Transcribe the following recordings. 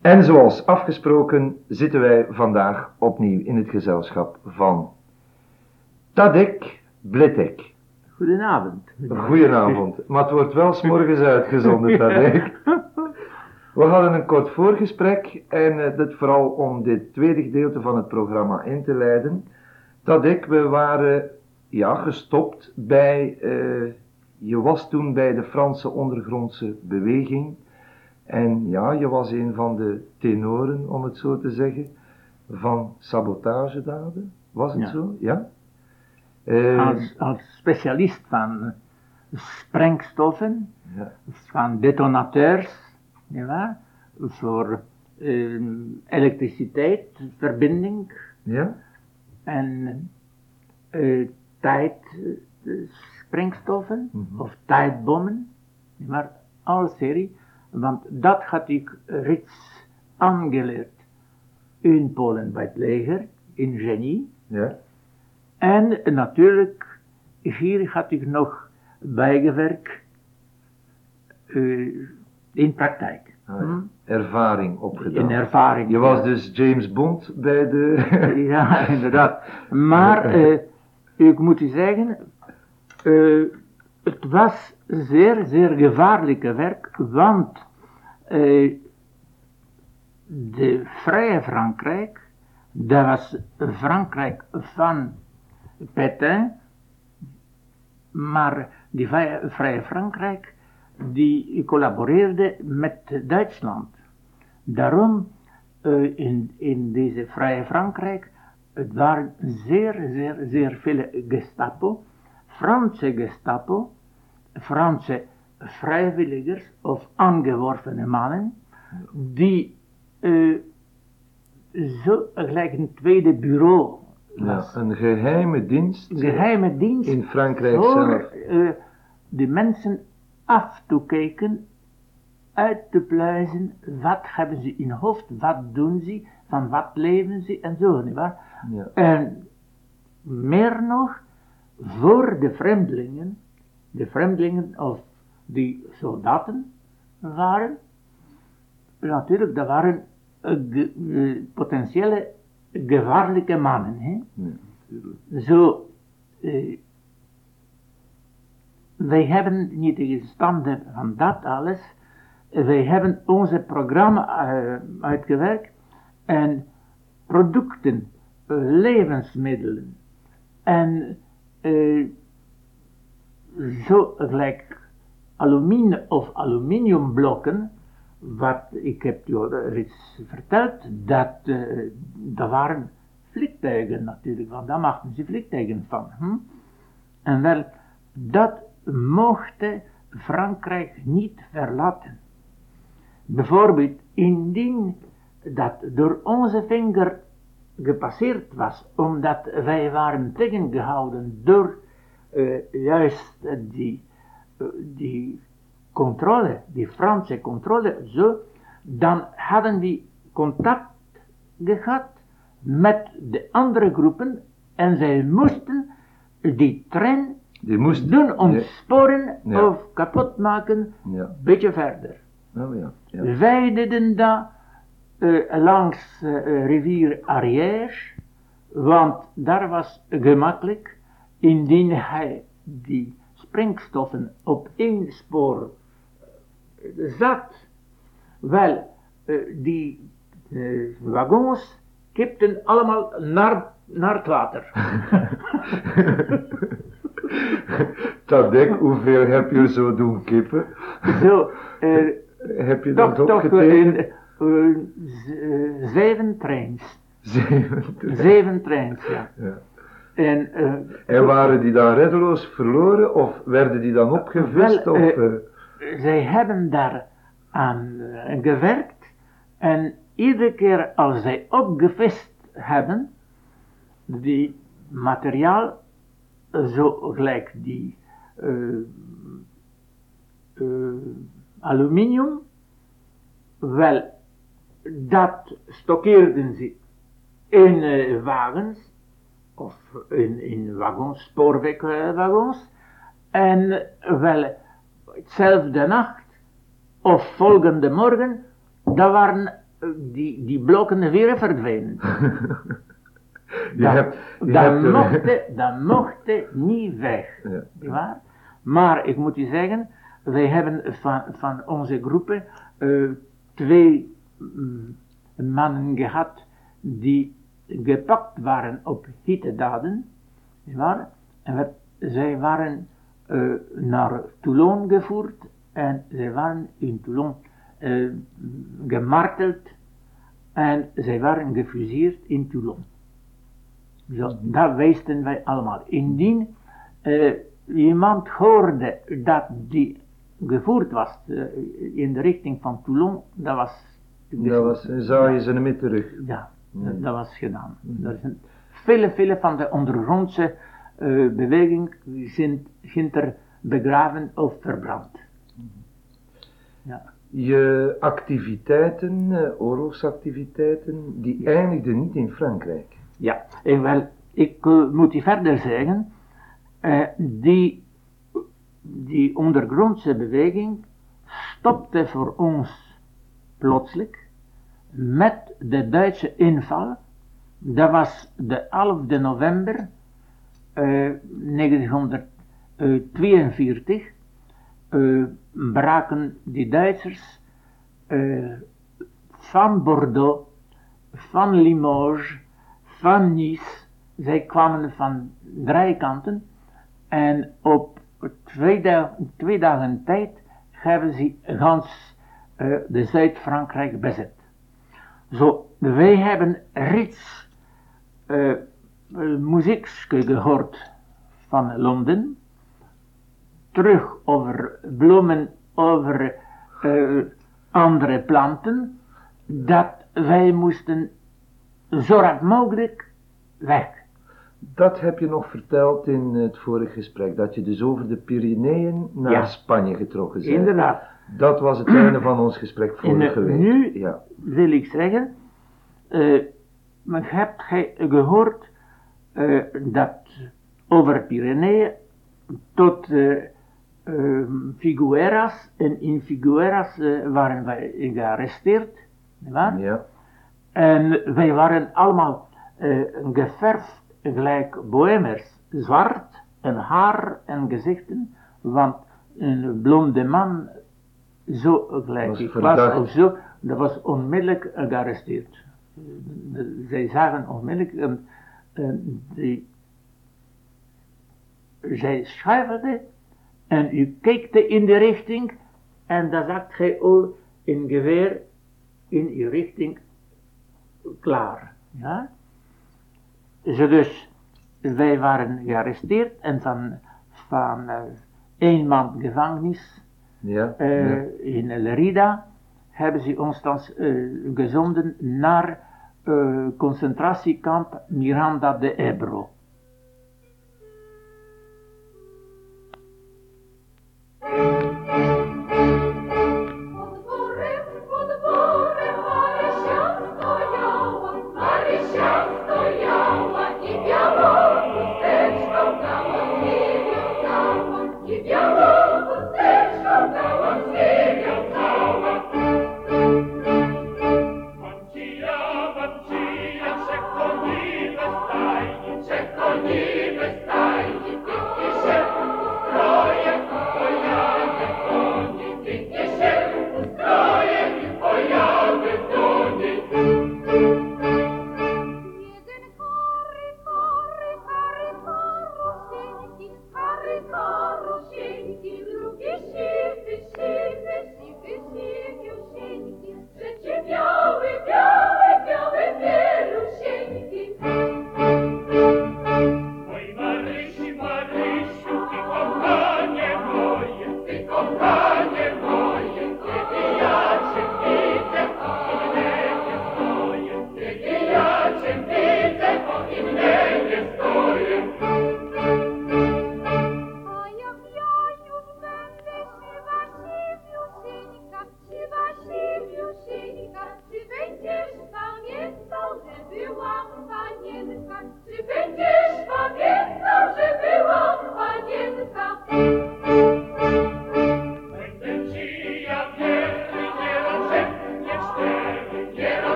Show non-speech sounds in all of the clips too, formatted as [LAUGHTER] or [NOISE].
En zoals afgesproken zitten wij vandaag opnieuw in het gezelschap van Tadek Blitek. Goedenavond. Goedenavond, maar het wordt wel s'morgens uitgezonden, [LAUGHS] Tadek. We hadden een kort voorgesprek en dit vooral om dit tweede gedeelte van het programma in te leiden. Tadek, we waren ja, gestopt bij, eh, je was toen bij de Franse ondergrondse beweging. En ja, je was een van de tenoren, om het zo te zeggen, van sabotagedaden. Was het Ja. zo? Ja? Eh, Als, als specialist van sprengstoffen, ja. van detonateurs, nietwaar? voor eh, elektriciteit, verbinding ja? en eh tijd sprengstoffen Mhm. of tijdbommen, maar alle serie, want dat had ik reeds aangeleerd in Polen bij het leger, in genie. Ja? En natuurlijk, hier had ik nog bijgewerkt eh, in praktijk. Ah, ja. Hm? Ervaring opgedaan. In ervaring. Je was dus James Bond bij de... [LAUGHS] Ja, inderdaad. Maar [LAUGHS] eh, ik moet u zeggen, eh, het was zeer, zeer gevaarlijke werk, want eh, de Vrije Frankrijk, dat was Frankrijk van Pétain, maar die Vrije, Frankrijk, die collaboreerde met Duitsland. Daarom eh, in, in deze Vrije Frankrijk, het waren zeer, zeer, zeer veel Gestapo, Franse Gestapo, Franse vrijwilligers of aangeworvene mannen, die eh, zo gelijk een tweede bureau Ja, een geheime dienst Geheime dienst in Frankrijk voor zelf. eh, de mensen af te kijken, uit te pluizen, wat hebben ze in hoofd, wat doen ze, van wat leven ze en zo, nietwaar? Ja. En meer nog, voor de vreemdelingen, de vreemdelingen of die soldaten waren, natuurlijk, dat waren eh, ge- eh, potentiële gevaarlijke mannen. Hè? Ja. Zo, eh, wij hebben niet tegenstander van dat alles, wij hebben onze programma uitgewerkt en producten, levensmiddelen en zo gelijk alumine of aluminiumblokken, wat ik heb je reeds verteld, dat, eh, dat waren vliegtuigen natuurlijk, want daar maakten ze vliegtuigen van. Hm? En wel, dat mocht Frankrijk niet verlaten. Bijvoorbeeld, indien dat door onze vinger gepasseerd was, omdat wij waren tegengehouden door juist eh, die, eh, die controle, die Franse controle, zo, dan hadden we contact gehad met de andere groepen en zij moesten die trein Die moest... doen ontsporen Ja. of kapot maken, Ja, beetje verder. oh ja. ja. Wij deden dat eh, langs eh, rivier Ariège, want daar was gemakkelijk, indien hij die springstoffen op één spoor eh, zat, wel, eh, die eh, wagons kipten allemaal naar, naar het water. [LAUGHS] Tadek, hoeveel heb je zo doen kippen? Zo, [LAUGHS] Heb je toch, dat toch zeven trains. Zeven. Zeven trains, ja. Ja. En, eh, En waren die dan reddeloos verloren of werden die dan opgevist? Wel, of, eh, eh, zij hebben daar aan gewerkt en iedere keer als zij opgevist hebben, die materiaal, zo gelijk die aluminium, wel, dat stockeerden ze in wagens, of in, in wagons, spoorwegwagons, en wel, hetzelfde nacht, of volgende morgen, dat waren eh, die, die blokken weer verdwenen. [LAUGHS] Je dat, hebt, je dat, hebt mocht, dat mocht niet weg. [LAUGHS] Ja. Niet waar? Maar ik moet u zeggen, wij hebben van, van onze groepen eh, twee mm, mannen gehad die gepakt waren op hittedaden. Waar? En we- zij waren eh, naar Toulon gevoerd en zij waren in Toulon eh, gemarteld en zij waren gefuseerd in Toulon. Zo, dat wisten wij allemaal. Indien eh, iemand hoorde dat die gevoerd was in de richting van Toulon, dat was... Dat was, zou je ze niet meer terug. Ja, Ja. dat was gedaan. Er zijn vele, vele van de ondergrondse eh, beweging zijn, zijn er begraven of verbrand. Ja. Je activiteiten, eh, oorlogsactiviteiten, die eindigden niet in Frankrijk. Ja, en wel, ik eh, moet u verder zeggen, eh, die, die ondergrondse beweging stopte voor ons plotseling met de Duitse inval. Dat was de 11e november eh, 1942. eh, braken die Duitsers eh, van Bordeaux, van Limoges, van Nice. Zij kwamen van drie kanten en op twee, da- twee dagen tijd hebben ze gans eh, de Zuid-Frankrijk bezet. Zo, wij hebben reeds eh, eh, muziek gehoord van Londen, terug over bloemen, over eh, andere planten, dat wij moesten zo rap mogelijk weg. Dat heb je nog verteld in het vorige gesprek, dat je dus over de Pyreneeën naar Ja. Spanje getrokken bent. Inderdaad. Dat was het einde van ons gesprek vorige eh, week. nu- Ja. wil ik zeggen, eh, maar hebt gij gehoord eh, dat over Pyreneeën tot eh, eh, Figueras en in Figueras waren wij gearresteerd, nietwaar? ja. En wij waren allemaal geverfd gelijk bohemers, zwart en haar en gezichten, want een blonde man, zo gelijk ik was of zo, dat was onmiddellijk gearresteerd. Eh, Zij zagen onmiddellijk, en, en die, zij schuifelde en u keek in de richting en dan zag gij al een geweer in uw richting klaar. Ja? Zo dus, wij waren gearresteerd en van, van eh, één maand gevangenis Ja. eh, ja. in Lerida hebben ze ons dan eh, gezonden naar eh, concentratiekamp Miranda de Ebro.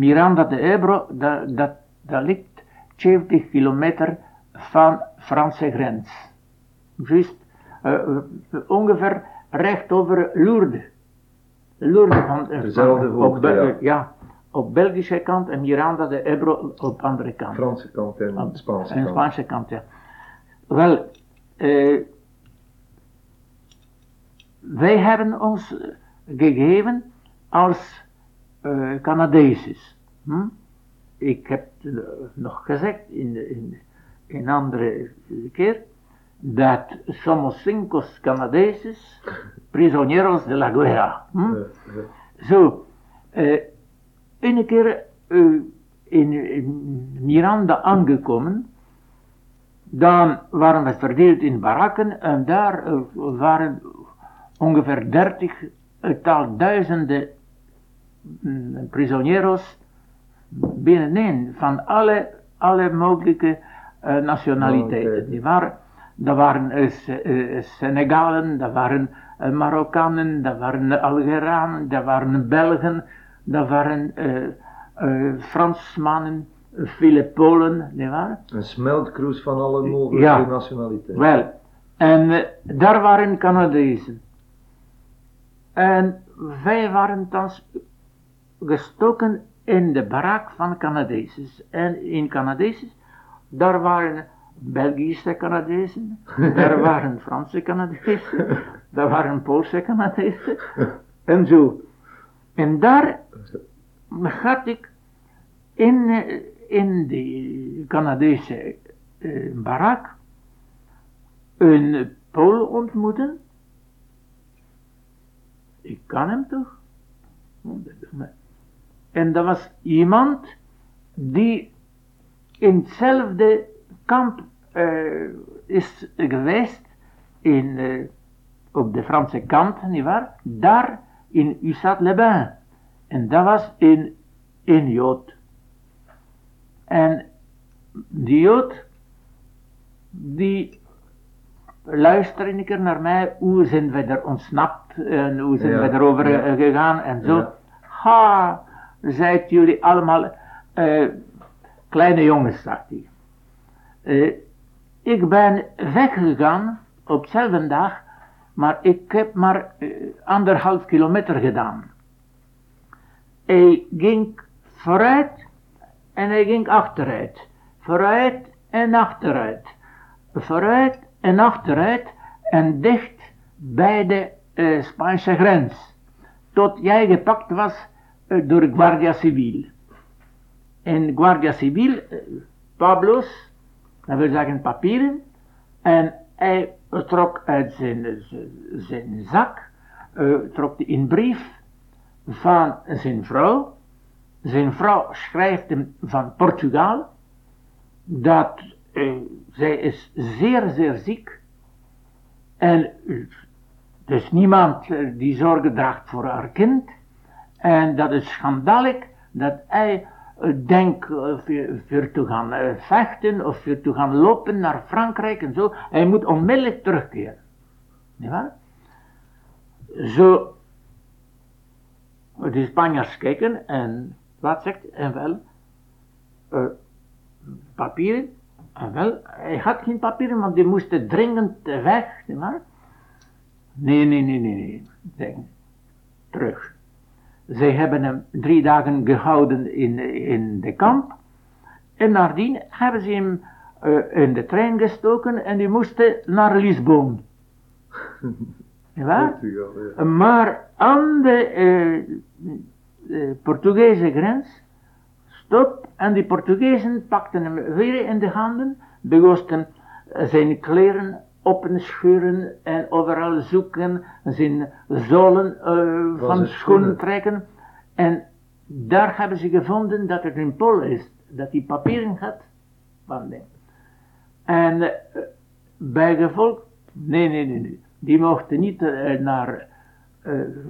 Miranda de Ebro, dat, dat, dat ligt 70 kilometer van Franse grens. Juist eh, ongeveer recht over Lourdes. Lourdes van, eh, Dezelfde hoogte, op, ja. ja. op Belgische kant en Miranda de Ebro op andere kant. Franse kant en Op- Spaanse en kant. Spaanse kant, ja. Wel, eh, wij hebben ons gegeven als eh Canadeses. Hm? Ik heb eh, nog gezegd in, in, in andere keer dat somos cinco Canadeses prisioneros de la guerra. Hm? Zo, eh, een keer in, in Miranda aangekomen, dan waren we verdeeld in barakken en daar waren ongeveer dertig tal duizenden prisioneros binnenin van alle, alle mogelijke eh, nationaliteiten. Oké. Die waren, dat waren eh, eh, Senegalen, dat waren Marokkanen, dat waren Algeranen, dat waren Belgen, dat waren Fransmannen, vele Polen, die waren. Een smeltkroes van alle mogelijke Ja. nationaliteiten. Wel, en daar waren Canadezen. En wij waren thans gestoken in de barak van Canadezen. En in Canadezen, daar waren Belgische Canadezen, daar [LAUGHS] waren Franse Canadezen, daar waren Poolse Canadezen [LAUGHS] en zo. En daar had ik in, in die Canadese eh, barak een Pool ontmoeten. Ik kan hem toch? Oh, dat doet me. En dat was iemand die in hetzelfde kamp eh, is geweest in, eh, op de Franse kant, nietwaar? Daar in Ussat-les-Bains. En dat was een, een Jood. En die Jood, die luisterde een keer naar mij, hoe zijn we er ontsnapt en hoe zijn Ja, we erover ja. gegaan en zo. Ja. Ha, zijt jullie allemaal eh, kleine jongens, zegt hij. Eh, ik ben weggegaan op dezelfde dag, maar ik heb maar eh, anderhalf kilometer gedaan. Hij ging vooruit en hij ging achteruit. Vooruit en achteruit. Vooruit en achteruit en dicht bij de Spaanse grens. Tot jij gepakt was door Guardia Civil. En Guardia Civil, eh, Pablo's, dat wil zeggen papieren, en hij trok uit zijn, zijn, zak, eh, trok een brief van zijn vrouw. Zijn vrouw schrijft hem van Portugal dat eh, zij is zeer, zeer ziek. En eh, is niemand eh, die zorgen draagt voor haar kind. En dat is schandalig dat hij eh, denkt eh, voor, voor te gaan eh, vechten of voor te gaan lopen naar Frankrijk en zo. Hij moet onmiddellijk terugkeren. Niet waar? Zo, de Spanjaards kijken en wat zegt en wel, eh, papieren, en wel, hij had geen papieren, want die moesten dringend weg, niet waar? Nee, nee, nee, nee, nee, zeg, terug. Zij hebben hem drie dagen gehouden in, in de kamp. En nadien hebben ze hem eh, in de trein gestoken en die moesten naar Lisbon. [LAUGHS] Ja. Maar aan de eh, Portugese grens stop en die Portugezen pakten hem weer in de handen, begonnen zijn kleren openschuren en overal zoeken, zijn zolen eh, van schoenen trekken. En daar hebben ze gevonden dat het een Pool is, dat hij papieren had van. En eh, bij gevolg, nee, nee, nee, nee, die mochten niet eh, naar,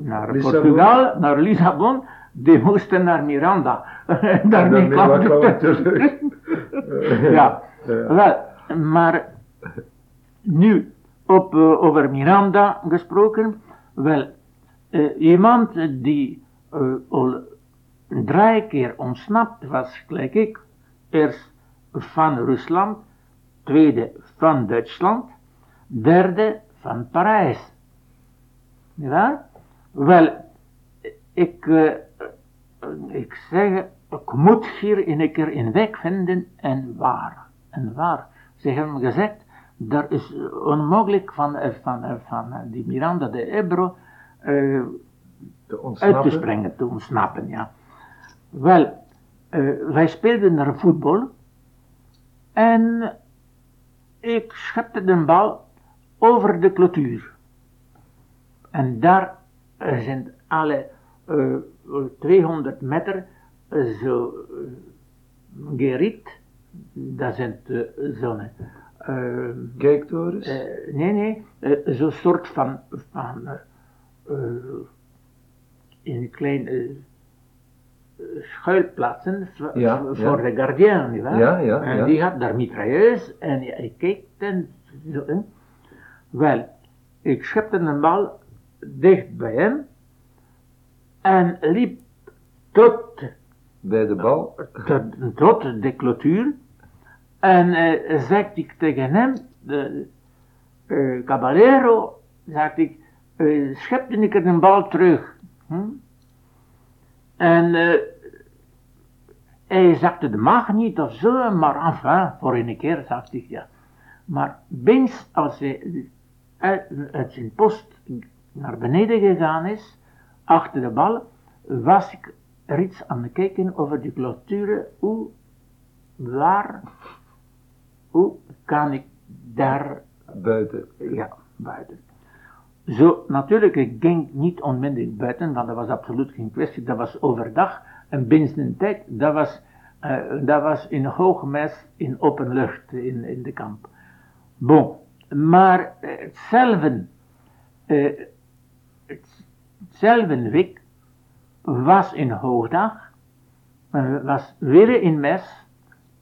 naar Lissabon? Portugal, naar Lissabon, die moesten naar Miranda. [LAUGHS] Daarmee dan kwam terug. [LAUGHS] ja, [LAUGHS] Ja. wel, maar nu op, eh, over Miranda gesproken, wel, eh, iemand die eh, al drie keer ontsnapt was, gelijk ik. Eerst van Rusland, tweede van Duitsland, derde van Parijs. Ja? Wel, ik, ik zeg, ik moet hier een keer een weg vinden en waar. En waar. Ze hebben gezegd, dat is onmogelijk van, eh, van, eh, van eh, die Miranda de Ebro Te uit te springen, te ontsnappen, ja. Wel, wij speelden naar voetbal en ik schepte de bal over de clôtuur. En daar zijn alle eh, 200 meter zo uh, geriet, dat zijn de zo'n eh, Kijktorens. eh, nee, nee, eh, zo'n soort van, van in kleine schuilplaatsen Ja, voor de gardien, nietwaar? Ja, ja, En ja. die had daar mitrailleus en ik keek en zo. hè. Wel, ik schepte een bal dicht bij hem en liep tot Bij de bal. tot, tot de clôtuur. En eh zei ik tegen hem, de eh, Caballero, zei ik, eh, schepte ik er een bal terug. Hm? En hij zakte de maag niet of zo, maar enfin, voor een keer, zag ik ja. Maar eens als hij uit, zijn post naar beneden gegaan is, achter de bal, was ik iets aan het kijken over die clôture. Hoe, waar, hoe kan ik daar, Buiten. ja, buiten. Zo, natuurlijk, ik ging niet onmiddellijk buiten, want dat was absoluut geen kwestie. Dat was overdag en binnen een tijd, dat was, eh, dat was in hoogmes in open lucht in, in de kamp. Bon, maar eh, hetzelfde, het- hetzelfde week was in hoogdag, was weer in mes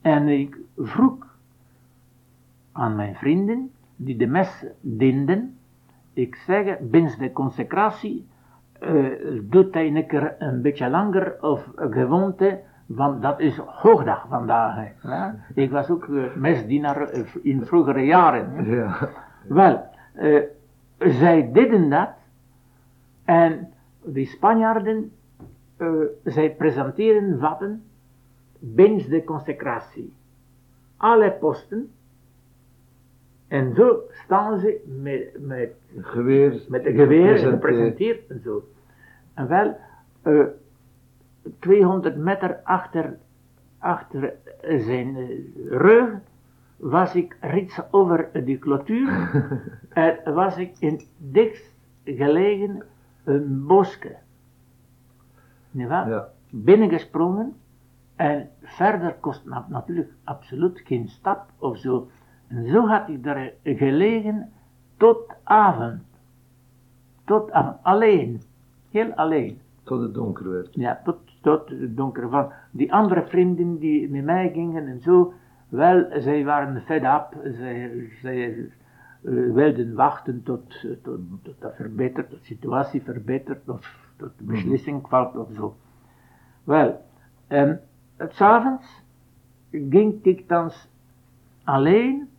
en ik vroeg aan mijn vrienden die de mes dienden, ik zeg, binnen de consecratie eh, doet hij een keer een beetje langer of gewoonte, want dat is hoogdag vandaag. hè, ja. Ik was ook eh, mesdienaar eh, in vroegere jaren. Ja. Wel, zij deden dat en die Spanjaarden, zij presenteren wapen binnen de consecratie. Alle posten. En zo staan ze met, met, Geweer. met een geweer gepresenteerd. en zo. En wel, eh 200 meter achter, achter zijn eh, rug was ik reeds over die clôtuur [LAUGHS] en was ik in dichtst gelegen een bosje. Ja. Binnengesprongen en verder kost na- natuurlijk absoluut geen stap of zo. En zo had ik daar gelegen tot avond. Tot avond, alleen, heel alleen. Tot het donker werd. Ja, tot, tot het donker van. Die andere vrienden die met mij gingen en zo, wel, zij waren fed up. Zij, zij eh, wilden wachten tot, tot, tot dat verbetert, tot de situatie verbetert, of tot de beslissing valt of zo. Wel, en het 's avonds ging ik dan alleen,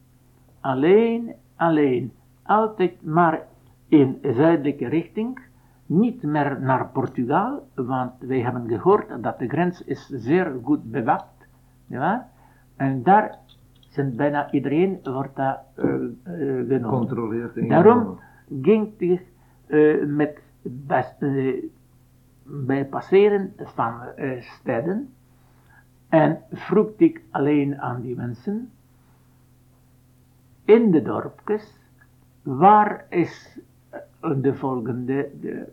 alleen, alleen. Altijd maar in zuidelijke richting. Niet meer naar Portugal, want wij hebben gehoord dat de grens is zeer goed bewaakt. Ja? En daar zijn bijna iedereen wordt daar eh, eh, genomen. Daarom ging ik eh, met best, bij passeren van steden en vroeg ik alleen aan die mensen in de dorpjes. Waar is eh, de volgende de,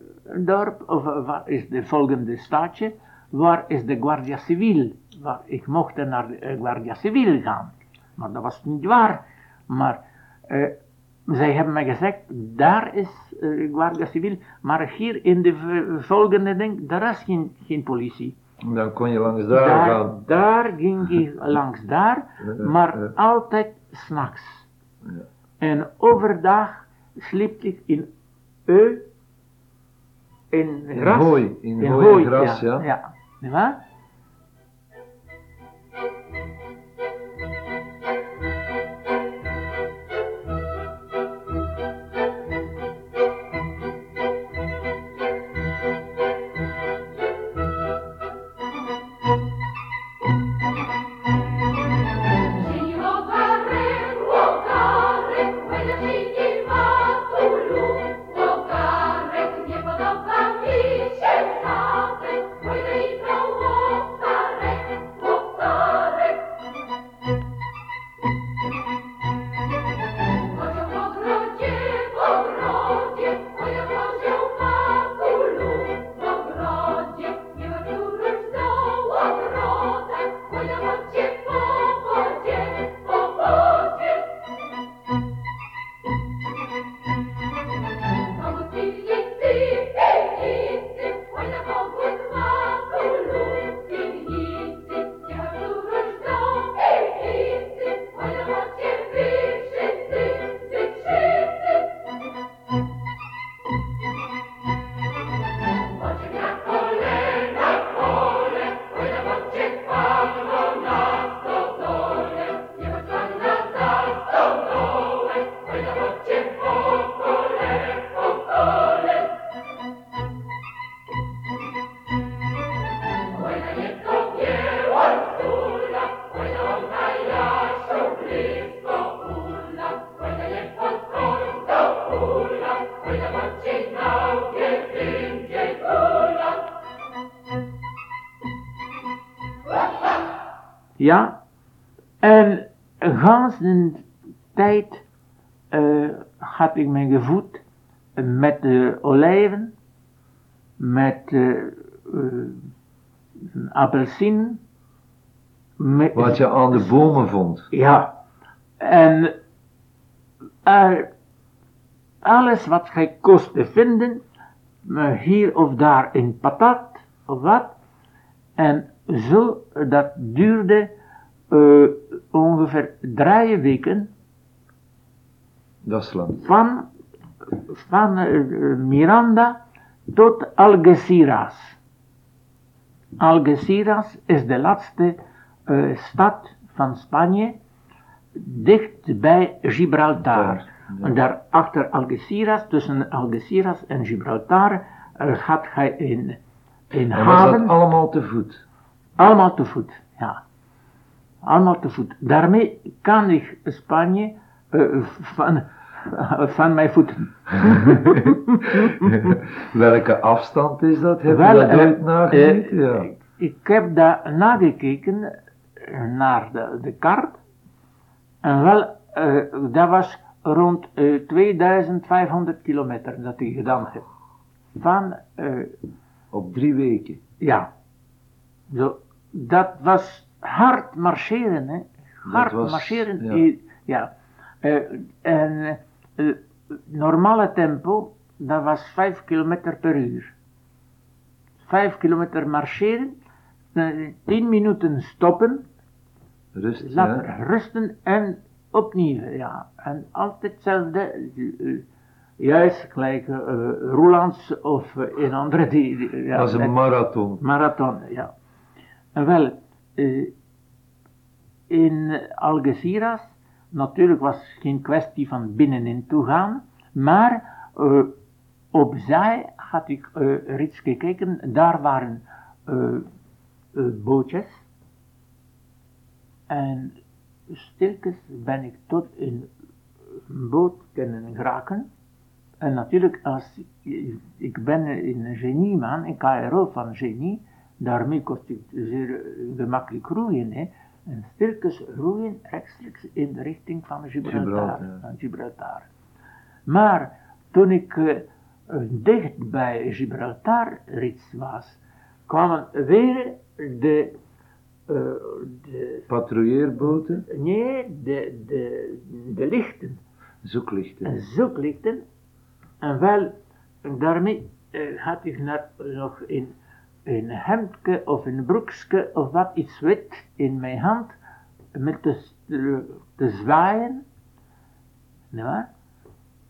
dorp of eh, waar is de volgende stadje? Waar is de Guardia Civil? Waar ik mocht naar de eh, Guardia Civil gaan. Maar dat was niet waar. Maar eh, zij hebben mij gezegd, daar is eh, Guardia Civil, maar hier in de volgende ding, daar is geen, geen politie. Dan kon je langs daar, Daar, gaan. daar ging ik [LAUGHS] langs daar, maar altijd s'nachts. Ja. En overdag sliep ik in eu, in gras. hooi, in hooi en gras, ja. ja. Niet Ja, en gans de tijd eh, had ik me gevoed met de olijven, met eh eh, appelsien, met, Wat je aan de bomen vond. ja, en alles wat gij kost te vinden, maar hier of daar in patat of wat, en zo, dat duurde eh, ongeveer drie weken Dat is lang. van, van eh, Miranda tot Algeciras. Algeciras is de laatste eh, stad van Spanje, dicht bij Gibraltar. Ja. En daar achter Algeciras, tussen Algeciras en Gibraltar, gaat hij in, in En was haven. dat allemaal te voet? Allemaal te voet, ja. Allemaal te voet. Daarmee kan ik Spanje eh, van, [LAUGHS] van mijn voeten. [LAUGHS] Welke afstand is dat? Heb Wel, je dat eh, nagekeken? eh, ja. Ik heb daar nagekeken naar de, de kaart. En wel, dat was rond eh, 2500 kilometer dat ik gedaan heb. Van, Op drie weken. ja, zo, dat was hard marcheren, hè. Hard was- marcheren, ja. eh, ja. Eh, en eh, normale tempo, dat was 5 kilometer per uur. 5 kilometer marcheren, eh, 10 minuten stoppen, Rust, ja. rusten en opnieuw, ja. En altijd hetzelfde, eh, eh, juist gelijk eh Roelands of eh, een andere die, die- ja, Dat was een marathon. Marathon, ja. En wel, eh, in Algeciras, natuurlijk was het geen kwestie van binnenin toe gaan, maar eh, opzij had ik er iets gekeken, daar waren bootjes. En stilkens ben ik tot een boot kunnen geraken. En natuurlijk, als ik, ik ben een genieman, een KRO van genie, daarmee kost ik zeer eh, gemakkelijk roeien. Hè. En stilkens roeien rechtstreeks in de richting van Gibraltar. Gibraltar. Van Gibraltar. Maar toen ik eh, dicht bij Gibraltar reeds was, kwamen weer de, eh, de Patrouilleerboten, nee, de, de, de lichten zoeklichten. en zoeklichten. En wel, daarmee had ik net nog een, een hemdje of een broekje of wat iets wit in mijn hand met te, te zwaaien. Nou,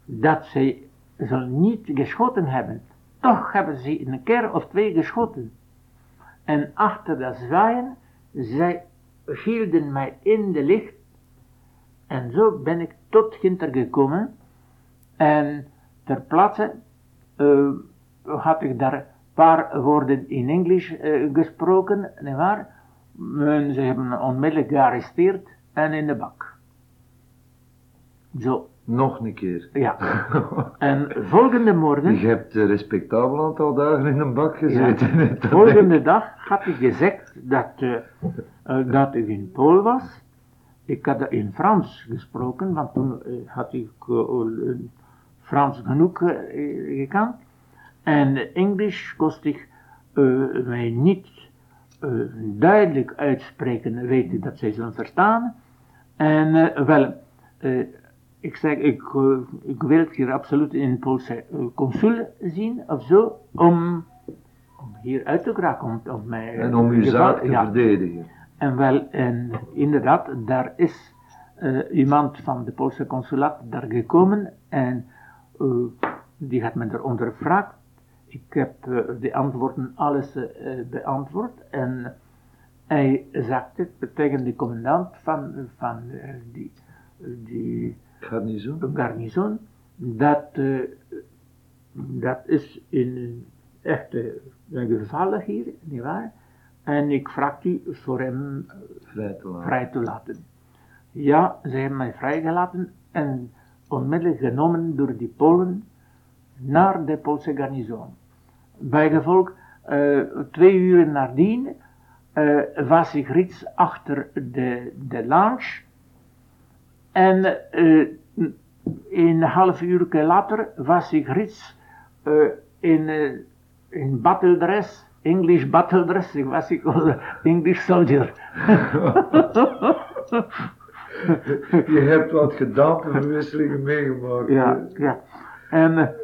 dat zij zal niet geschoten hebben. Toch hebben ze een keer of twee geschoten. En achter dat zwaaien, zij hielden mij in de licht. En zo ben ik tot Ginter gekomen. En ter plaatse eh, had ik daar paar woorden in Engels eh, gesproken, nietwaar? En ze hebben onmiddellijk gearresteerd en in de bak. Zo, Nog een keer. ja. [LAUGHS] En volgende morgen... Je hebt een respectabel aantal dagen in een bak gezeten. Ja. [LAUGHS] Volgende dag had ik gezegd dat, eh, eh, dat ik in Pool was. Ik had in Frans gesproken, want toen had ik Frans genoeg gekend. En Engels kost ik eh, mij niet eh, duidelijk uitspreken, weten dat zij zullen verstaan. En eh, wel, ik zeg, ik, ik wil het hier absoluut in het Poolse consul zien of zo, om, om hier uit te geraken, om, om mij... En om uw zaak te ja. verdedigen. En wel, en inderdaad, daar is iemand van de Poolse consulaat daar gekomen en die had me er ondervraagd. Ik heb eh, de antwoorden alles eh, beantwoord en hij zegt het tegen de commandant van, van eh, die, die zo. garnizoen, dat, dat is een gevallen hier, nietwaar? En ik vraag u voor hem Vrij te laten. vrij te laten. Ja, ze hebben mij vrijgelaten en onmiddellijk genomen door die Polen naar de Poolse garnizoen. Bijgevolg, eh twee uur nadien eh, was ik reeds achter de, de lounge en eh, een half uur later was ik reeds in, in battle dress, English battle dress, ik was ik English soldier. [LAUGHS] Je hebt wat gedaanteverwisselingen meegemaakt. Ja, ja. En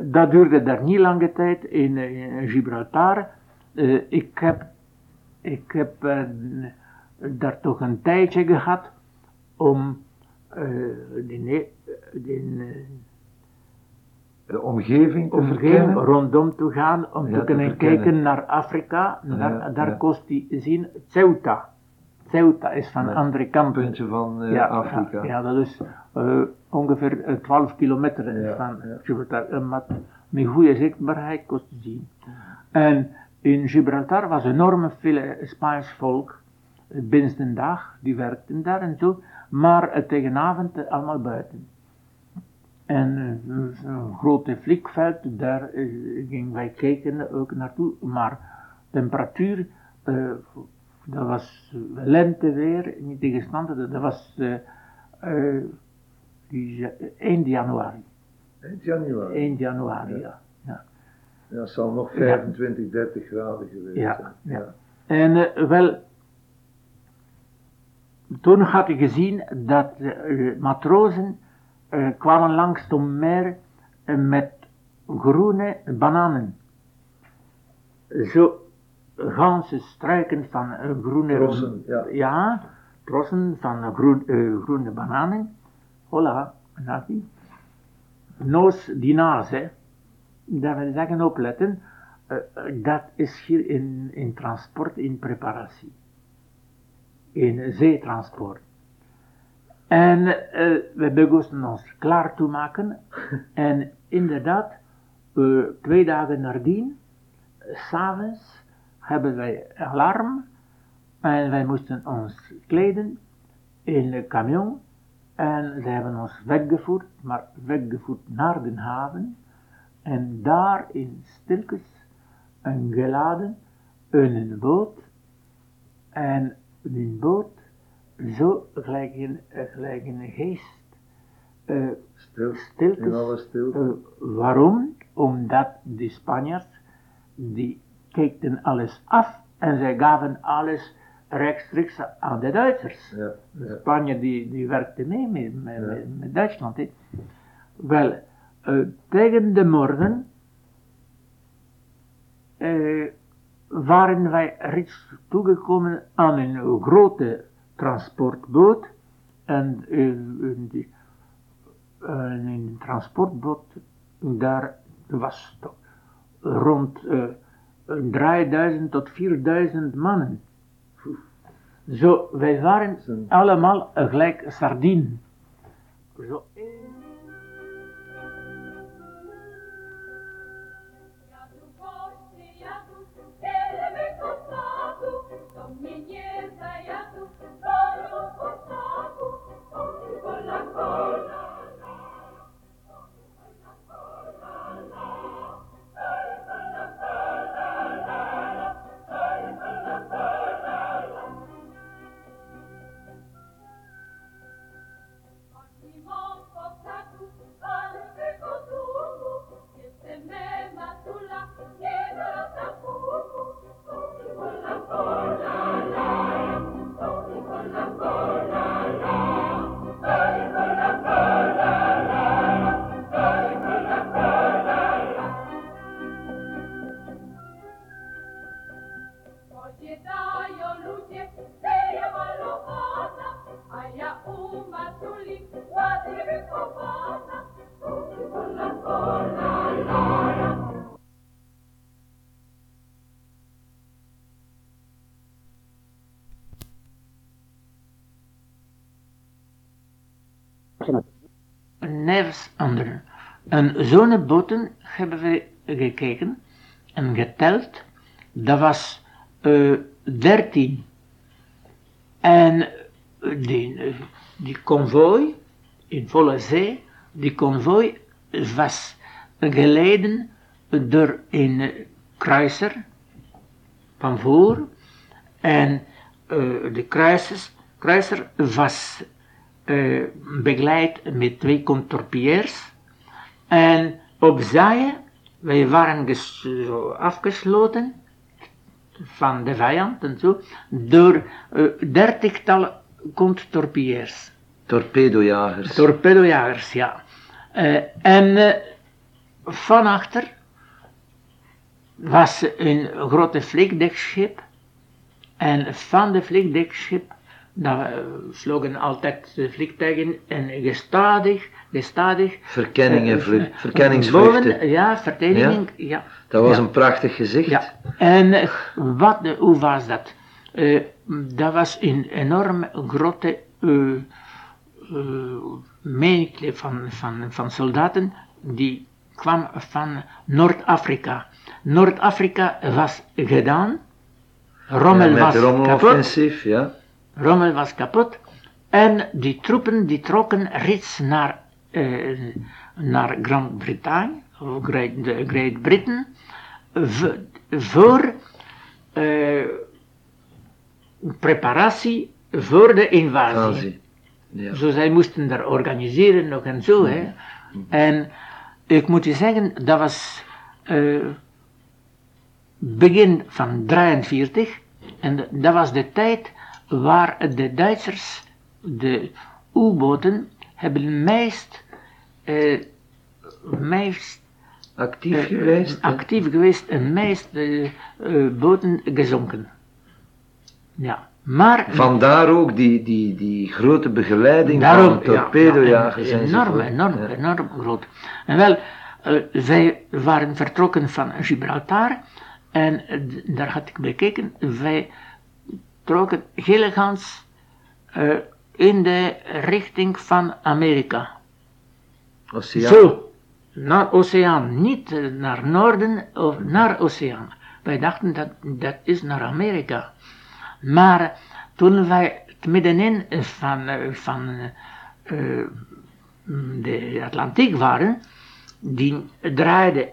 dat duurde daar niet lange tijd in, eh, in Gibraltar. Eh, ik heb, ik heb eh, daar toch een tijdje gehad om eh die eh, De omgeving te omgeving rondom te gaan, om Ja, te kunnen kijken naar Afrika. Daar, Ja, daar ja. kost die zien Ceuta. Ceuta is van de andere kant. Puntje van eh, Afrika. Ja, dat is eh, ongeveer eh, 12 kilometer Ja, van ja. Gibraltar. Met, met goede zichtbaarheid kost te zien. En in Gibraltar was enorm veel eh, Spaans volk. eh, Binnen de dag, die werkten daar en zo. Maar eh, tegen avond eh, allemaal buiten. En eh, zo'n grote vliegveld, daar eh, gingen wij kijken ook naartoe. Maar temperatuur, eh, dat was eh, lenteweer, niet tegenstander, dat was eh, eh, die, ja- eind januari. Eind januari. 1 januari, ja. ja. Ja, het zal nog 25, 30 graden geweest Ja, zijn. ja. En eh, wel, toen had ik gezien dat eh, matrozen eh, kwamen langs eh, met groene bananen. Zo ganse struiken van eh, groene Trossen, ja. ja, trossen van eh, groen, eh, groene bananen. Hola, nati. Noos die naas, hè. Dat wil zeggen opletten, eh, dat is hier in, in transport in preparatie. In zeetransport. En eh, we begonnen ons klaar te maken. [LAUGHS] en inderdaad, eh, twee dagen nadien, s'avonds, hebben wij alarm. En wij moesten ons kleden in de camion. En ze hebben ons weggevoerd, maar weggevoerd naar de haven. En daar in stilkes een geladen in een boot. En die boot zo gelijk een, eh, gelijk een geest. eh, Stil. stilkes. In alle stilte. Eh, waarom? Omdat de Spanjaards, die keekten alles af en zij gaven alles rechtstreeks aan de Duitsers. Ja, ja. Spanje die, die werkte mee met, met, Ja. met, met Duitsland. Wel, eh, tegen de morgen eh, waren wij reeds toegekomen aan een grote transportboot. En in die, eh, in een transportboot, daar was rond eh, 3000 tot 4000 mannen. Zo, wij waren allemaal gelijk sardine. Zo. Andere. En zo'n boten hebben we gekeken en geteld. Dat was eh 13. En eh, die, eh, die konvooi in volle zee, die konvooi was geleiden door een kruiser van voor. En de kruisers, kruiser was begeleid met twee contorpiers. En op zaaien, wij waren afgesloten van de vijand en zo, door eh, dertigtal contorpiers. Torpedojagers. Torpedojagers, ja. Eh, en eh, van achter was een grote vliegdekschip. En van de vliegdekschip, daar eh, vlogen altijd de vliegtuigen en gestadig, gestadig. Verkenningen, eh, vlu- eh, verkenningsvluchten. ja, verkenning, ja. Dat was Ja. een prachtig gezicht. Ja, en eh, wat, eh, hoe was dat? Eh, dat was een enorme grote eh eh, menigte van, van, van soldaten die kwam van Noord-Afrika. Noord-Afrika was gedaan, Rommel Ja, met was kapot, ja. Rommel was kapot en die troepen die trokken reeds naar, eh, naar Groot-Brittannië, of Great, Britain, voor eh, preparatie voor de invasie. Ja. Zo zij moesten daar organiseren nog en zo. Hè. En ik moet je zeggen, dat was eh, begin van 43 en dat was de tijd waar de Duitsers de U-boten hebben meest, eh, meest Actief eh, geweest. hè? actief geweest en meest eh, eh, boten gezonken. Ja, maar Vandaar ook die, die, die grote begeleiding Daarom, van torpedojagers ja, ja, enorm, enorm, Ja. enorm groot. En wel, wij waren vertrokken van Gibraltar en daar had ik bekeken, wij trokken Gilligans eh in de richting van Amerika. Oceaan. Zo, naar oceaan, niet naar noorden of naar oceaan. Wij dachten dat dat is naar Amerika. Maar toen wij het middenin van, eh, van eh, de Atlantiek waren, die draaide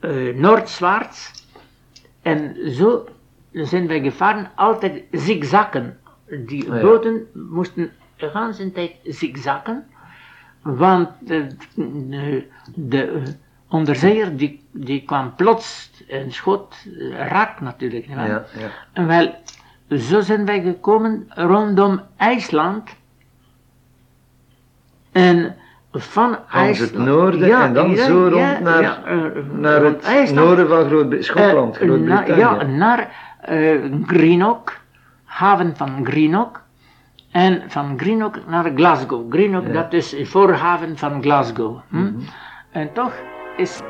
eh, noordwaarts en zo zijn wij gevaren altijd zigzaggen. Die Ah, ja. boten moesten de hele tijd zigzaggen, want de, de, de onderzeeër die, die kwam plots en schoot eh, raak natuurlijk. Ja, ja. En wel, zo zijn wij gekomen rondom IJsland. En van IJsland... het noorden Ja, en dan ja, zo rond naar, ja, eh, naar het IJsland. noorden van Groot Schotland, Eh, na- Groot-Brittannië. ja, naar eh Greenock, haven van Greenock. En van Greenock naar Glasgow. Greenock, Ja. dat is de voorhaven van Glasgow. Hm? Mhm. En toch is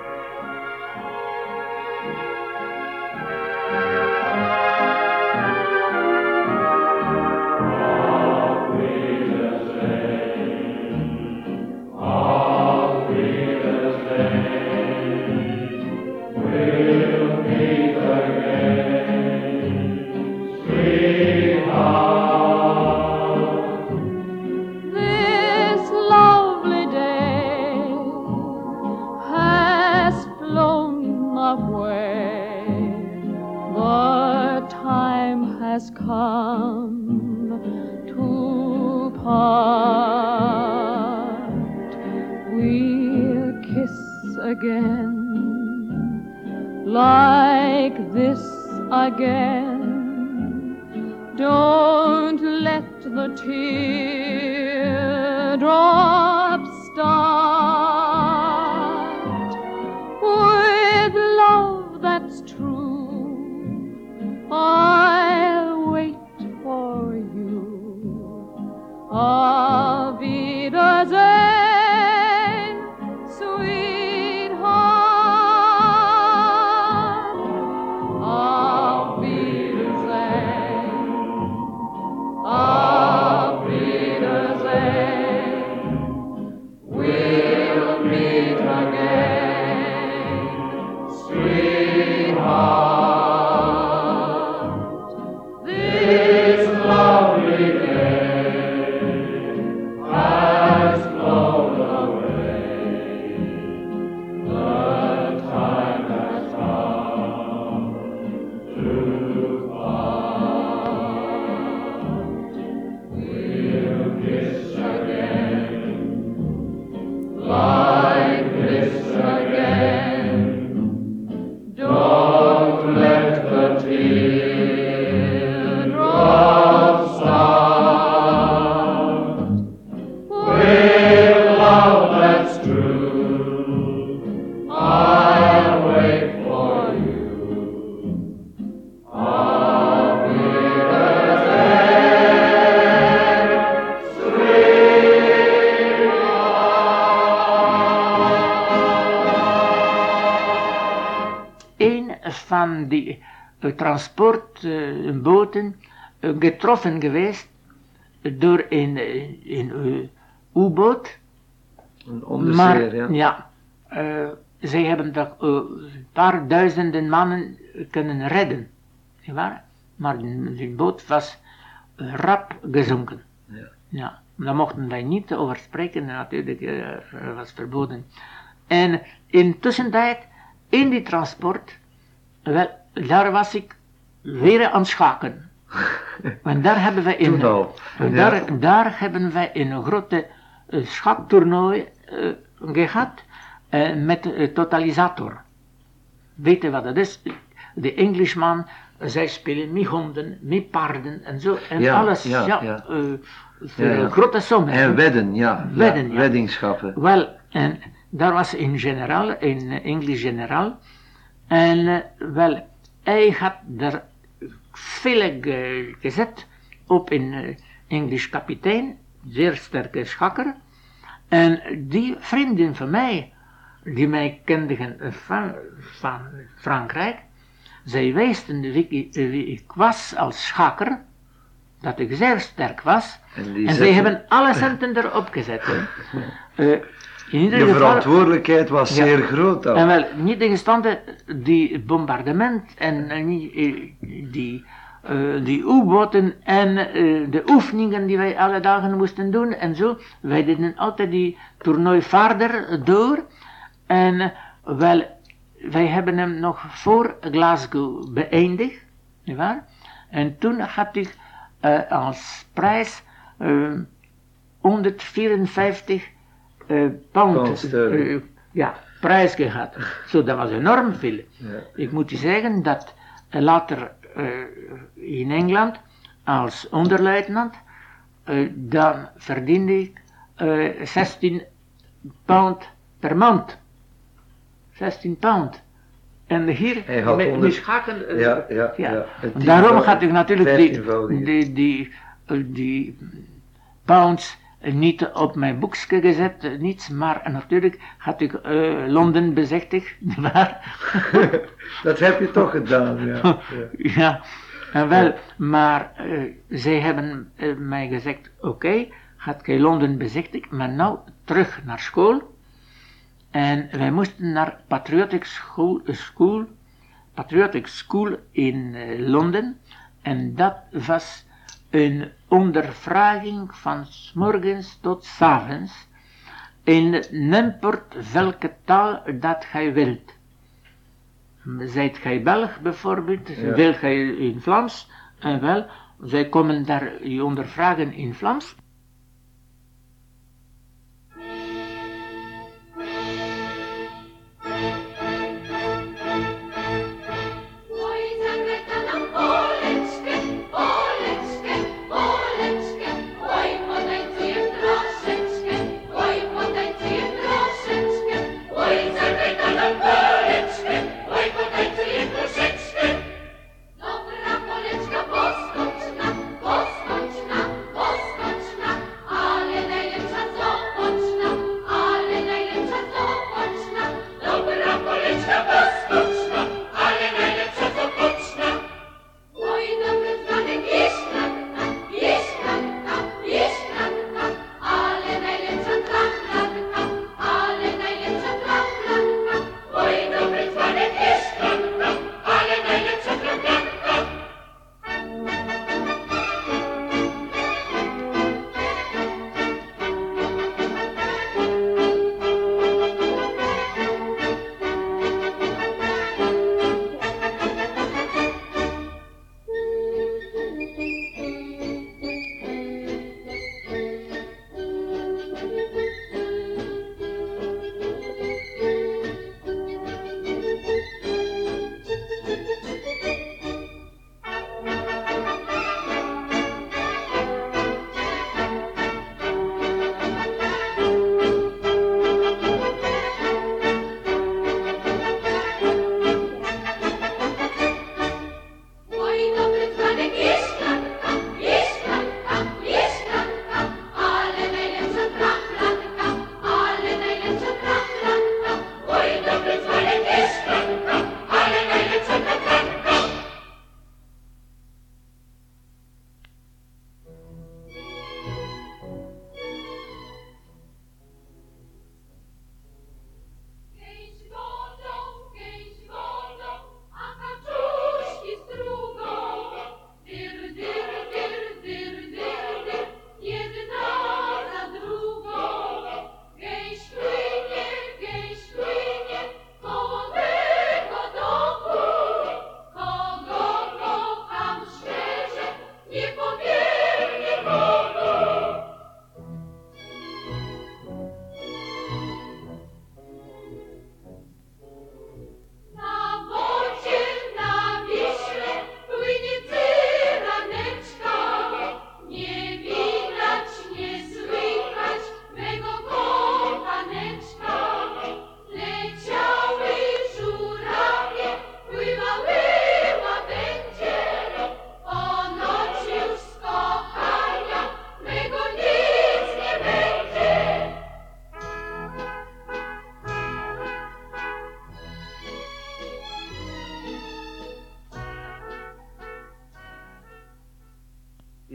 van die eh, transportboten eh, getroffen geweest door een, eh, een U-boot. Een Maar onderzeeër, ja. ja, zij hebben eh, een paar duizenden mannen kunnen redden. Maar die, die boot was rap gezonken. Ja. Ja, daar mochten wij niet over spreken, natuurlijk, er was verboden. En in tussentijd, in die transport, wel, daar was ik weer aan het schaken. Want daar hebben wij in, Ja. daar, daar hebben wij een grote eh, schaktoernooi eh, gehad eh, met een totalisator. Weet je wat dat is? De Englishman, zij spelen met honden, met paarden en zo. En Ja, alles, ja, ja, grote sommen. En wedden, ja. Wedden. Weddingschappen. Wel, en daar was een generaal, een Engels generaal. En eh, wel, hij had er veel ge- gezet op een eh, Engels kapitein, zeer sterke schakker. En die vriendin van mij, die mij kenden van, van Frankrijk, zij wisten wie ik, wie ik was als schakker, dat ik zeer sterk was. En zij hebben alle centen erop gezet. [LAUGHS] De verantwoordelijkheid was Ja. zeer groot dan. en wel, niet tegenstaande die bombardement en niet, eh, die, eh, die U-boten en eh, de oefeningen die wij alle dagen moesten doen en zo. Wij deden altijd die toernooi verder door. En wel, wij hebben hem nog voor Glasgow beëindigd, nietwaar? En toen had ik eh, als prijs eh, 154 eh, pound, sterling. eh, ja, prijs gehad. Zo, dat was enorm veel. Ja. Ik moet je zeggen dat eh, later eh, in Engeland als onderluitenant, eh, dan verdiende ik eh, 16 pound per maand. 16 pound. En hier, met, met schaken, eh, Ja, ja, ja. ja. Daarom had ik natuurlijk die, die, die, eh, die pounds eh, niet op mijn boekje gezet, eh, niets, maar natuurlijk had ik eh, Londen bezichtigd, [LAUGHS] nietwaar? [LAUGHS] Dat heb je toch gedaan, ja. [LAUGHS] ja. Ja, en wel, maar eh, zij hebben eh, mij gezegd, oké, gaat jij Londen bezichtigd, maar nou terug naar school. En wij moesten naar Patriotic School, eh, school, Patriotic School in eh, Londen. En dat was een ondervraging van s morgens tot s avonds in nemport welke taal dat gij wilt. Zijt gij Belg bijvoorbeeld, Ja. wilt gij in Vlaams, en wel, zij komen daar je ondervragen in Vlaams.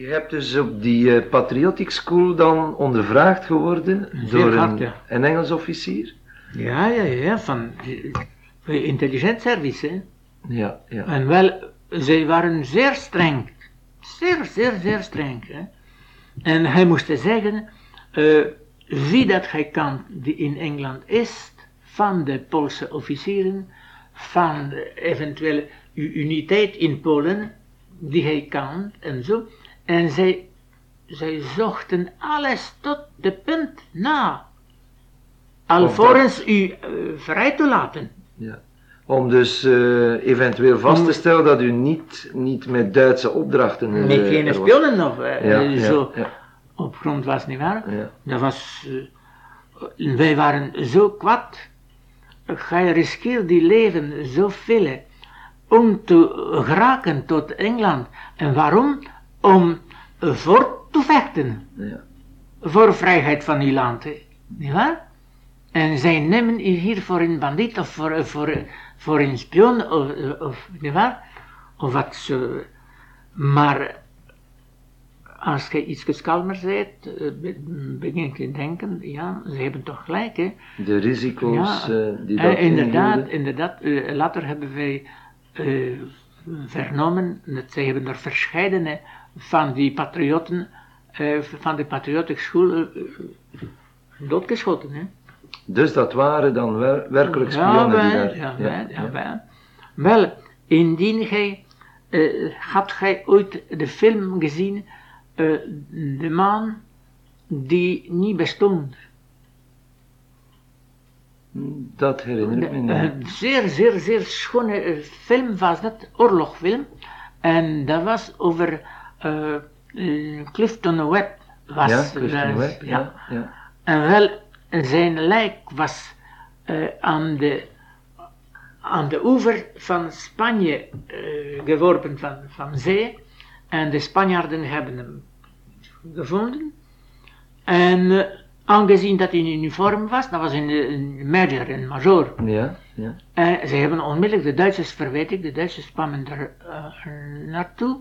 Je hebt dus op die eh, Patriotic School dan ondervraagd geworden Zeer door hard, een, ja. een Engels officier? Ja, ja, ja, van de intelligent service. Hè. Ja, ja. En wel, zij waren zeer streng. Zeer, zeer, zeer streng. Hè. En hij moest zeggen, eh, wie dat hij kan die in Engeland is, van de Poolse officieren, van de eventuele uniteit in Polen, die hij kan en zo. En zij, zij zochten alles tot de punt na, alvorens u eh, vrij te laten. ja. Om dus eh, eventueel vast te stellen dat u niet, niet met Duitse opdrachten. eh, Niet geen er was. spionnen of eh, Ja, eh, zo ja, op grond was, nietwaar? ja. Dat was, eh, wij waren zo kwaad. Gij riskeert die leven zoveel om te geraken tot Engeland. En waarom? Om voor te vechten. Ja. Voor vrijheid van uw land. Nietwaar? En zij nemen u hier voor een bandiet of voor, voor, voor een spion of, of nietwaar? Of wat zo. Maar als je iets kalmer bent, eh, be- begin ik te denken, ja, ze hebben toch gelijk, hè. De risico's Ja, eh, die dat Eh, inderdaad, inhielden. inderdaad. eh, later hebben wij eh, vernomen dat zij hebben er verscheidene van die patriotten, eh, van de patriotische school, eh, doodgeschoten. Hè. Dus dat waren dan wel, werkelijk spionnen ja, die wij, daar... ja. Wel, indien gij eh, had gij ooit de film gezien, De man die niet bestond? Dat herinner ik me niet. Een zeer, zeer, zeer schone film was dat, oorlogfilm. En dat was over Clifton Webb. Was, ja, Christian eh, Webb, ja. ja. En wel, zijn lijk was eh, aan, de, aan de oever van Spanje eh, geworpen van, van zee. En de Spanjaarden hebben hem gevonden. En eh, aangezien dat hij in uniform was, dat was een, een major, een major. Ja, ja. En ze hebben onmiddellijk de Duitsers verweten, de Duitsers kwamen er eh, naartoe.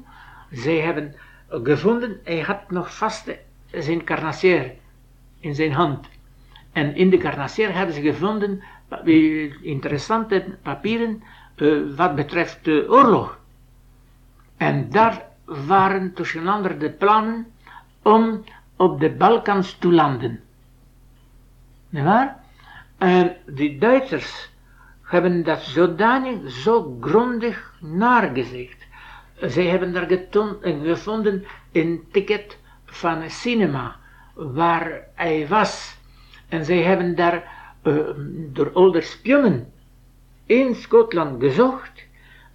Zij hebben gevonden, hij had nog vast zijn carnassier in zijn hand. En in de carnassier hebben ze gevonden eh, interessante papieren eh, wat betreft de oorlog. En daar waren tussen andere de plannen om op de Balkans te landen. Niet waar? En die Duitsers hebben dat zodanig zo grondig nagezicht. Zij hebben daar gevonden een ticket van een cinema waar hij was. En zij hebben daar eh, door oude spionnen in Schotland gezocht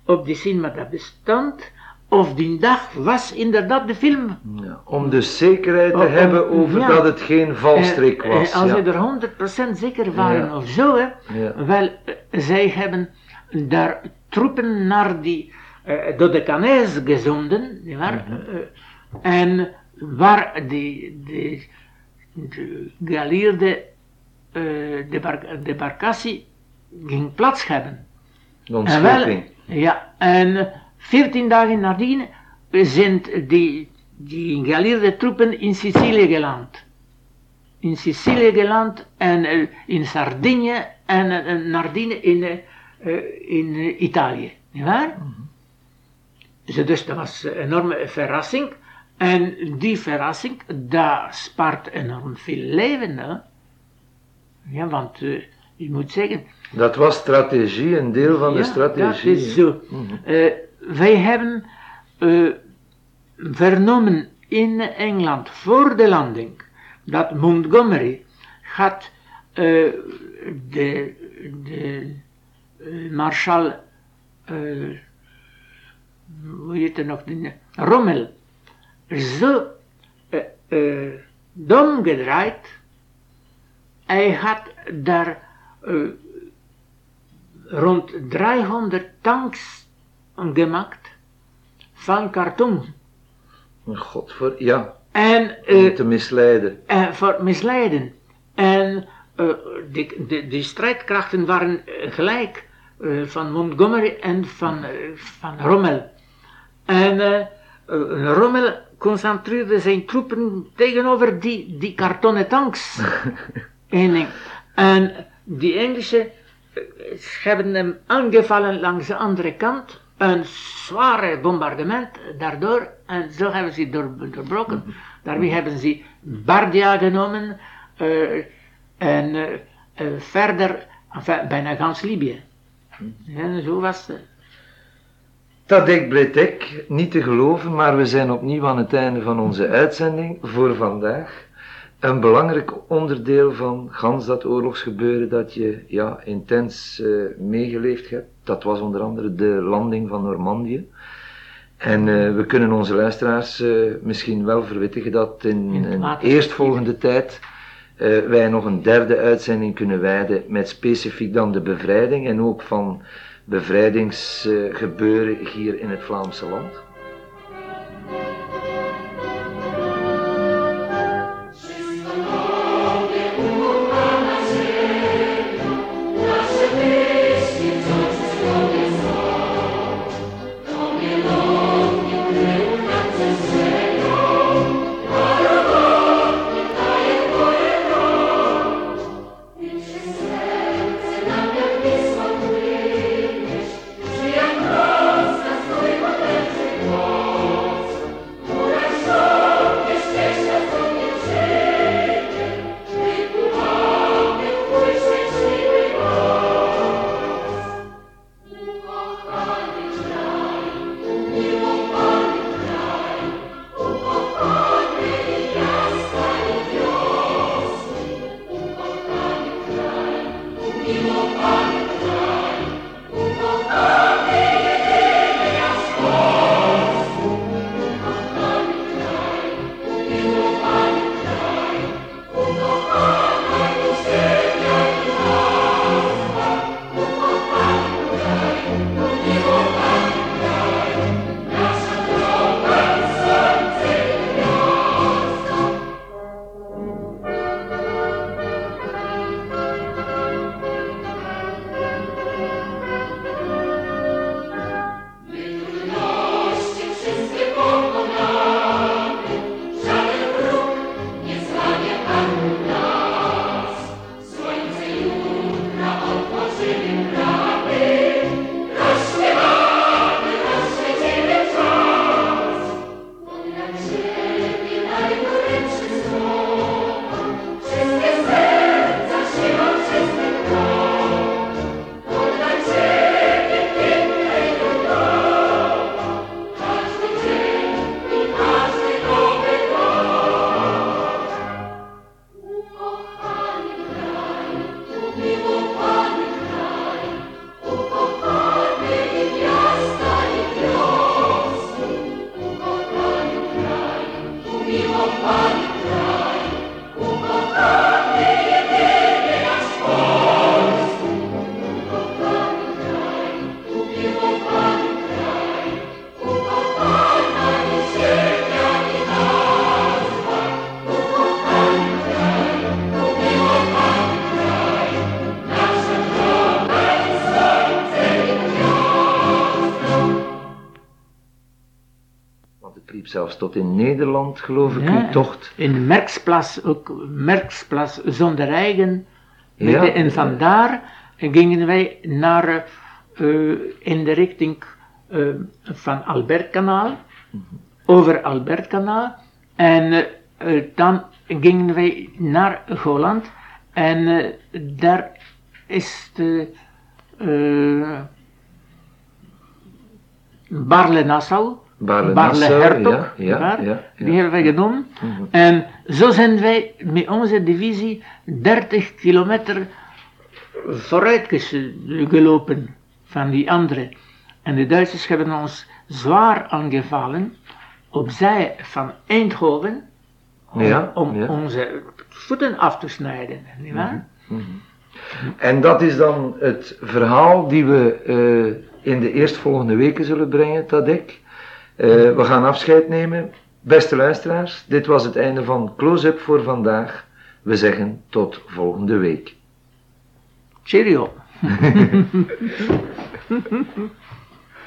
op die cinema dat bestond. Of die dag was inderdaad de film. Ja, Om dus zekerheid te Oh, hebben over ja. dat het geen valstrik Eh, eh, was. als ja. ze er 100% zeker waren of zo, hè, wel, eh, zij hebben daar troepen naar die uh, Dodekanes gezonden, nietwaar? Mhm. Eh, en waar die, die, de geallieerde eh, debar- debarcatie ging plaats hebben. En wel, ja, en veertien dagen nadien zijn die, die geallieerde troepen in Sicilië geland. In Sicilië geland en eh, in Sardinië en nadien in, eh, eh, in eh, Italië. Nietwaar? Dus, dus dat was een enorme verrassing. En die verrassing, dat spaart enorm veel leven. Hè? Ja, want eh, je moet zeggen, Dat was strategie, een deel van de strategie. Dat is zo. Eh, wij hebben eh, vernomen in Engeland voor de landing dat Montgomery had de, de marshal, hoe heet het nog, de, Rommel, zo eh, eh, dom gedraaid. Hij had daar eh, rond 300 tanks gemaakt van karton. God voor, ja, En, om eh, te misleiden. en voor misleiden. En eh, die, die, die strijdkrachten waren eh, gelijk eh, van Montgomery en van, eh, van Rommel. En eh, eh, Rommel concentreerde zijn troepen tegenover die, die kartonnen tanks. [LAUGHS] en, en die Engelsen eh, hebben hem aangevallen langs de andere kant. Een zware bombardement daardoor. En zo hebben ze door, doorbroken. Daarmee hebben ze Bardia genomen. eh, en eh, eh, verder, enfin, bijna gans Libië. En zo was het. Tadek Bretek, niet te geloven, maar we zijn opnieuw aan het einde van onze uitzending voor vandaag. Een belangrijk onderdeel van gans dat oorlogsgebeuren dat je ja, intens eh, meegeleefd hebt, dat was onder andere de landing van Normandië. En eh, we kunnen onze luisteraars eh, misschien wel verwittigen dat in een eerstvolgende tijd wij nog een derde uitzending kunnen wijden met specifiek dan de bevrijding en ook van bevrijdingsgebeuren hier in het Vlaamse land. Dio Padre. Tot in Nederland, geloof ik, Ja, uw tocht. In Merksplas, ook Merksplas zonder eigen. Ja. de- en vandaar gingen wij naar, eh, in de richting eh, van Albertkanaal, over Albertkanaal. En eh, dan gingen wij naar Holland en daar is de Barle-Nassau, Barle-Nassau, Barle-Hertog, ja, ja, ja, die hebben wij genomen. Mhm. En zo zijn wij met onze divisie 30 kilometer vooruit gelopen van die andere. En de Duitsers hebben ons zwaar aangevallen opzij van Eindhoven om, Ja, om onze voeten af te snijden. nietwaar? En dat is dan het verhaal die we eh, in de eerstvolgende weken zullen brengen, Tadek. Eh, we gaan afscheid nemen. Beste luisteraars, dit was het einde van Close-up voor vandaag. We zeggen tot volgende week. Cheerio. [LAUGHS]